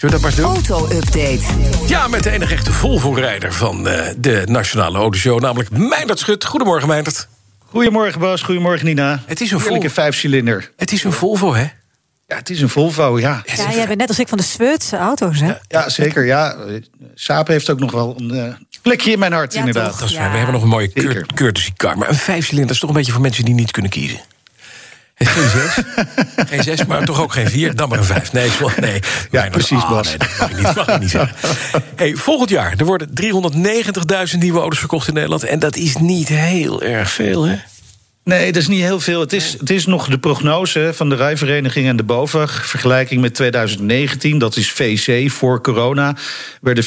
Zullen we dat maar eens doen? Auto-update. Ja, met de enige echte Volvo-rijder van eh, de Nationale Autoshow, namelijk Meindert Schut. Goedemorgen, Meindert. Goedemorgen Bas, goedemorgen Nina. Het is een Volvo. vijfcilinder. Het is een Volvo, hè? Ja, het is een Volvo, ja. Ja, jij bent net als ik van de Zweedse auto's, hè? Ja, zeker, ja. Saab heeft ook nog wel een eh, plekje in mijn hart, Ja, inderdaad. toch? Ja. We hebben nog een mooie courtesy car. Maar een vijfcilinder is toch een beetje voor mensen die niet kunnen kiezen. Geen zes. geen zes, maar toch ook geen vier. Dan maar een vijf. Nee, nee. Ja, precies, Bas. nee, dat mag ik niet, mag ik niet zeggen. Hey, volgend jaar er worden 390.000 nieuwe auto's verkocht in Nederland. En dat is niet heel erg veel, hè? Nee, dat is niet heel veel. Het is, het is nog de prognose van de rijvereniging en de BOVAG. Vergelijking met 2019, dat is VC voor corona... werden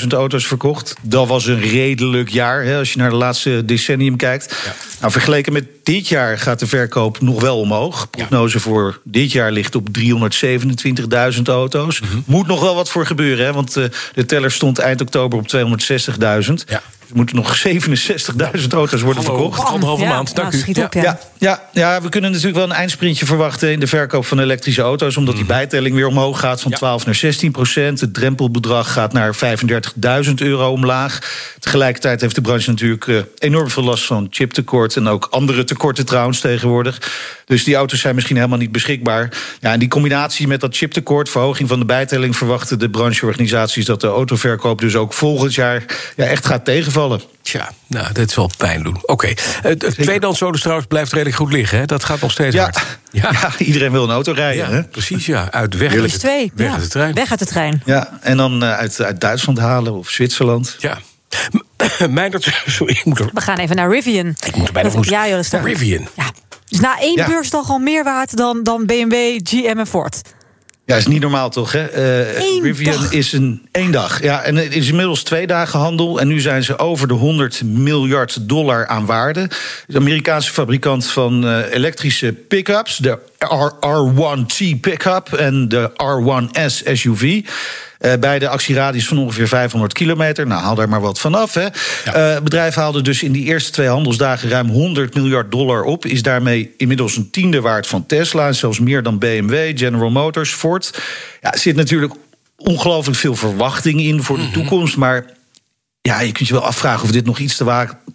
446.000 auto's verkocht. Dat was een redelijk jaar, hè, als je naar de laatste decennium kijkt. Nou, vergeleken met dit jaar gaat de verkoop nog wel omhoog. Prognose voor dit jaar ligt op 327.000 auto's. Moet nog wel wat voor gebeuren, hè, want eh, de teller stond eind oktober op 260.000. Ja. Er moeten nog 67.000 auto's worden Hallo, verkocht. anderhalve Ja, maand. Dank nou, u. schiet Ja. op, ja. Ja, ja, ja, we kunnen natuurlijk wel een eindsprintje verwachten in de verkoop van elektrische auto's. Omdat die bijtelling weer omhoog gaat van Ja. 12 naar 16 procent. Het drempelbedrag gaat naar 35.000 euro omlaag. Tegelijkertijd heeft de branche natuurlijk eh, enorm veel last van chiptekort. En ook andere tekorten trouwens tegenwoordig. Dus die auto's zijn misschien helemaal niet beschikbaar. Ja, en die combinatie met dat chiptekort, verhoging van de bijtelling, verwachten de brancheorganisaties dat de autoverkoop dus ook volgend jaar ja, echt gaat tegenvallen. Tja, nou, dat zal pijn doen. Oké. Eh, Het tweedehands auto's trouwens blijft redelijk goed liggen, hè? Dat gaat nog steeds Ja, hard. ja. iedereen wil een auto rijden. Ja, hè? precies, ja. Uit weg Er uit is de, twee. weg ja. uit de trein. Weg uit de trein. Ja, en dan eh, uit, uit Duitsland halen of Zwitserland. Ja. Meindert, sorry, ik moet er... We gaan even naar Rivian. Ik moet er bijna van Ja, joh. Rivian. Ja. Dus na één Ja. beursdag al meer waard dan, dan BMW, GM en Ford. Ja, is niet normaal toch, hè? Eh, Rivian dag. is een één dag. Ja, en het is inmiddels twee dagen handel. En nu zijn ze over de 100 miljard dollar aan waarde. De Amerikaanse fabrikant van eh, elektrische pick-ups, de R- R1T pick-up en de R1S SUV. Eh, bij de actieradius van ongeveer 500 kilometer. Nou, haal daar maar wat vanaf. Hè. Ja. Eh, het bedrijf haalde dus in die eerste twee handelsdagen ruim 100 miljard dollar op. Is daarmee inmiddels een tiende waard van Tesla. En zelfs meer dan BMW, General Motors, Ford. Ja, er zit natuurlijk ongelooflijk veel verwachting in voor de toekomst. Maar ja, je kunt je wel afvragen of dit nog iets te,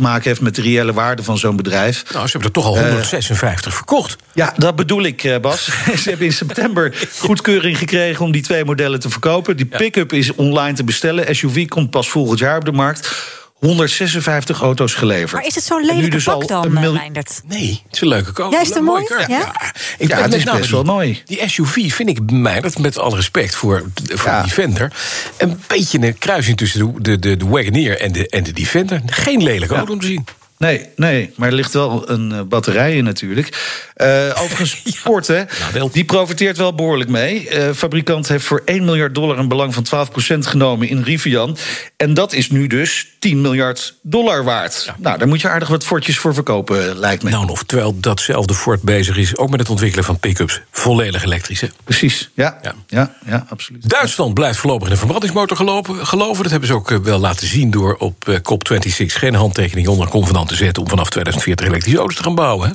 maken heeft met de reële waarde van zo'n bedrijf. Nou, ze hebben er toch al 156 verkocht. Ja, dat bedoel ik, eh, Bas. Ze hebben in september goedkeuring gekregen om die twee modellen te verkopen. Die pick-up is online te bestellen. SUV komt pas volgend jaar op de markt. 156 auto's geleverd. Maar is het zo'n lelijke dus pak dan, een eh, mil- Meindert? Nee, het is een leuke kant. Ja, is het een mooi? Ja? Ik Ja, het is best wel die- mooi. Die SUV vind ik, mij, dat met alle respect voor, voor Ja. de Defender... een beetje een kruising tussen de, de, de, de Wagoneer en de, en de Defender. Geen lelijke auto om te zien. Nee, nee, maar er ligt wel een eh, batterij in natuurlijk. Eh, overigens, hè, Nadeel. die profiteert wel behoorlijk mee. Eh fabrikant heeft voor 1 miljard dollar een belang van 12% genomen in Rivian. En dat is nu dus 10 miljard dollar waard. Nou, daar moet je aardig wat Fordjes voor verkopen, lijkt me. Nou, nog terwijl datzelfde Ford bezig is... ook met het ontwikkelen van pick-ups. Volledig elektrisch, hè? Precies, ja, Ja. ja. ja, absoluut. Duitsland blijft voorlopig in de verbrandingsmotor gelopen, geloven. Dat hebben ze ook wel laten zien door op eh, COP26... geen handtekening onder een convenant te zetten... om vanaf 2040 elektrische auto's te gaan bouwen. hè?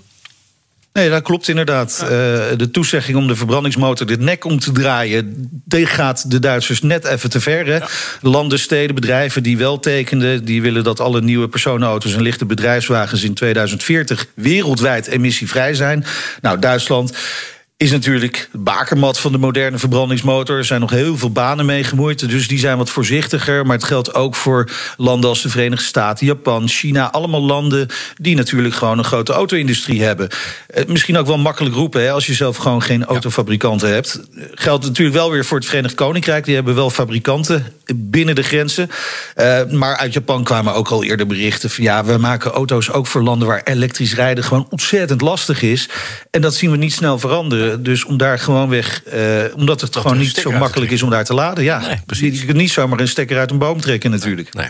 Nee, dat klopt inderdaad. Eh, de toezegging om de verbrandingsmotor de nek om te draaien... die gaat de Duitsers net even te ver. Hè? Landen, steden, bedrijven die wel tekenden... die willen dat alle nieuwe personenauto's en lichte bedrijfswagens... in 2040 wereldwijd emissievrij zijn. Nou, Duitsland is natuurlijk de bakermat van de moderne verbrandingsmotor. Er zijn nog heel veel banen mee gemoeid, dus die zijn wat voorzichtiger. Maar het geldt ook voor landen als de Verenigde Staten, Japan, China. Allemaal landen die natuurlijk gewoon een grote auto-industrie hebben. Eh, misschien ook wel makkelijk roepen, hè, als je zelf gewoon geen autofabrikanten hebt. Eh, Geldt natuurlijk wel weer voor het Verenigd Koninkrijk. Die hebben wel fabrikanten binnen de grenzen. Eh, maar uit Japan kwamen ook al eerder berichten van ja, we maken auto's ook voor landen waar elektrisch rijden gewoon ontzettend lastig is. En dat zien we niet snel veranderen. Gebeuren. Dus om daar gewoon weg, eh, omdat het gewoon niet zo makkelijk is om daar te laden. Ja, Nee, precies. je kunt niet zomaar een stekker uit een boom trekken natuurlijk. Nee.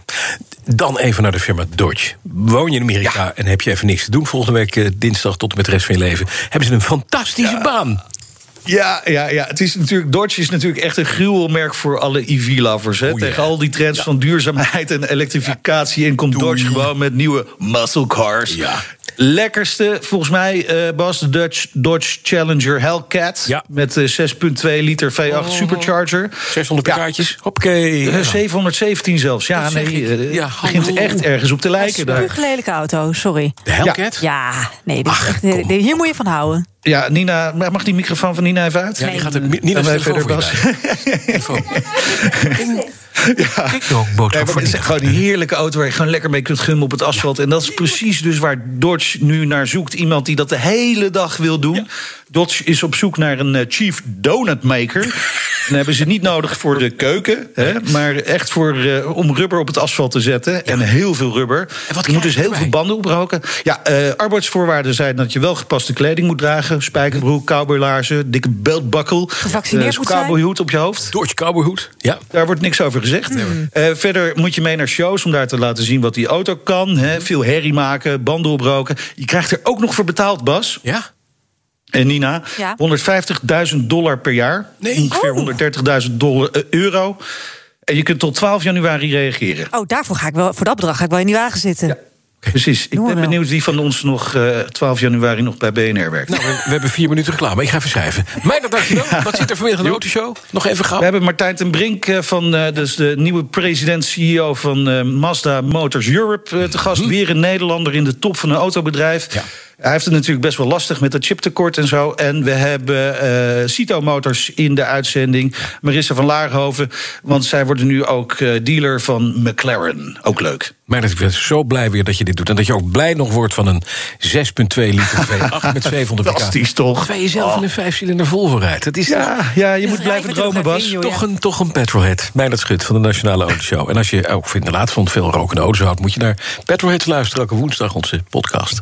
Dan even naar de firma Dodge. Woon je in Amerika en heb je even niks te doen... volgende week eh, dinsdag tot en met de rest van je leven... hebben ze een fantastische baan. Ja, ja, ja. Het is natuurlijk, Dodge is natuurlijk echt een gruwelmerk voor alle EV-lovers. Ja. Tegen al die trends van duurzaamheid en elektrificatie. En komt Dodge gewoon met nieuwe muscle cars. Ja. Lekkerste, volgens mij, eh, Bas, de Dutch, Dodge Challenger Hellcat. Ja. Met eh, 6,2 liter V8 supercharger. 600 Ja. pk'tjes. Hoppakee. Eh, 717 zelfs. Ja, Dat nee, Ja, het begint echt ergens op te lijken daar. Spuuglelijke auto, sorry. De Hellcat? Ja, nee, dit is Ach, echt, kom. dit- hier moet je van houden. Ja, Nina, mag die microfoon van Nina even uit? Ja, die Nee. gaat er telefoon verder, Bas? bij. Telefoon. Kijk Nee, boodschap maar voor het is gewoon een heerlijke auto waar je gewoon lekker mee kunt gummen op het asfalt. En dat is precies dus waar Dodge nu naar zoekt. Iemand die dat de hele dag wil doen. Dodge is op zoek naar een eh, chief donut maker. En dan hebben ze niet nodig voor de keuken, hè, maar echt voor, eh, om rubber op het asfalt te zetten. En heel veel rubber. wat je krijg moet dus je heel veel banden opbroken. Ja, eh, arbeidsvoorwaarden zijn dat je wel gepaste kleding moet dragen. Spijkerbroek, cowboylaarzen, dikke beltbuckle. Gevaccineerd zijn. cowboyhoed op je hoofd. Dodge Cowboyhoed. Ja. Daar wordt niks over gezegd. Eh, verder moet je mee naar shows om daar te laten zien wat die auto kan. Hè. Veel herrie maken, banden opbroken. Je krijgt er ook nog voor betaald, Bas. Ja? En Nina, Ja. 150.000 dollar per jaar. Nee. Ongeveer Oh. 130.000 dollar, eh, euro. En je kunt tot 12 januari reageren. Oh, daarvoor ga ik wel, voor dat bedrag ga ik wel in die wagen zitten. Precies. Ik ben wel. benieuwd wie van ons nog eh, 12 januari nog bij BNR werkt. Nou, we, we hebben vier minuten reclame. Ik ga even schrijven. Meijner, dankjewel. Wat zit er vanmiddag in de autoshow? Nog even gauw. We hebben Martijn ten Brink eh, van eh, dus de nieuwe president-CEO van Mazda Motors Europe te gast. Weer een Nederlander in de top van een autobedrijf. Ja. Hij heeft het natuurlijk best wel lastig met dat chiptekort en zo. En we hebben eh Cito Motors in de uitzending. Marissa van Laarhoven. Want zij worden nu ook eh, dealer van McLaren. Ook leuk. Meijner, ik ben zo blij weer dat je dit doet. En dat je ook blij nog wordt van een 6,2 liter V8 met 700 pk. Fantastisch toch? Terwijl je zelf in een vijfcilinder Volvo rijdt. Dat is Ja, ja je moet blijven dromen, Bas. in, toch een, toch een petrolhead. Meijner Schut van de Nationale Autoshow. En als je ook inderdaad van veel rokende auto's houdt... moet je naar Petrolheads luisteren. Elke woensdag onze podcast.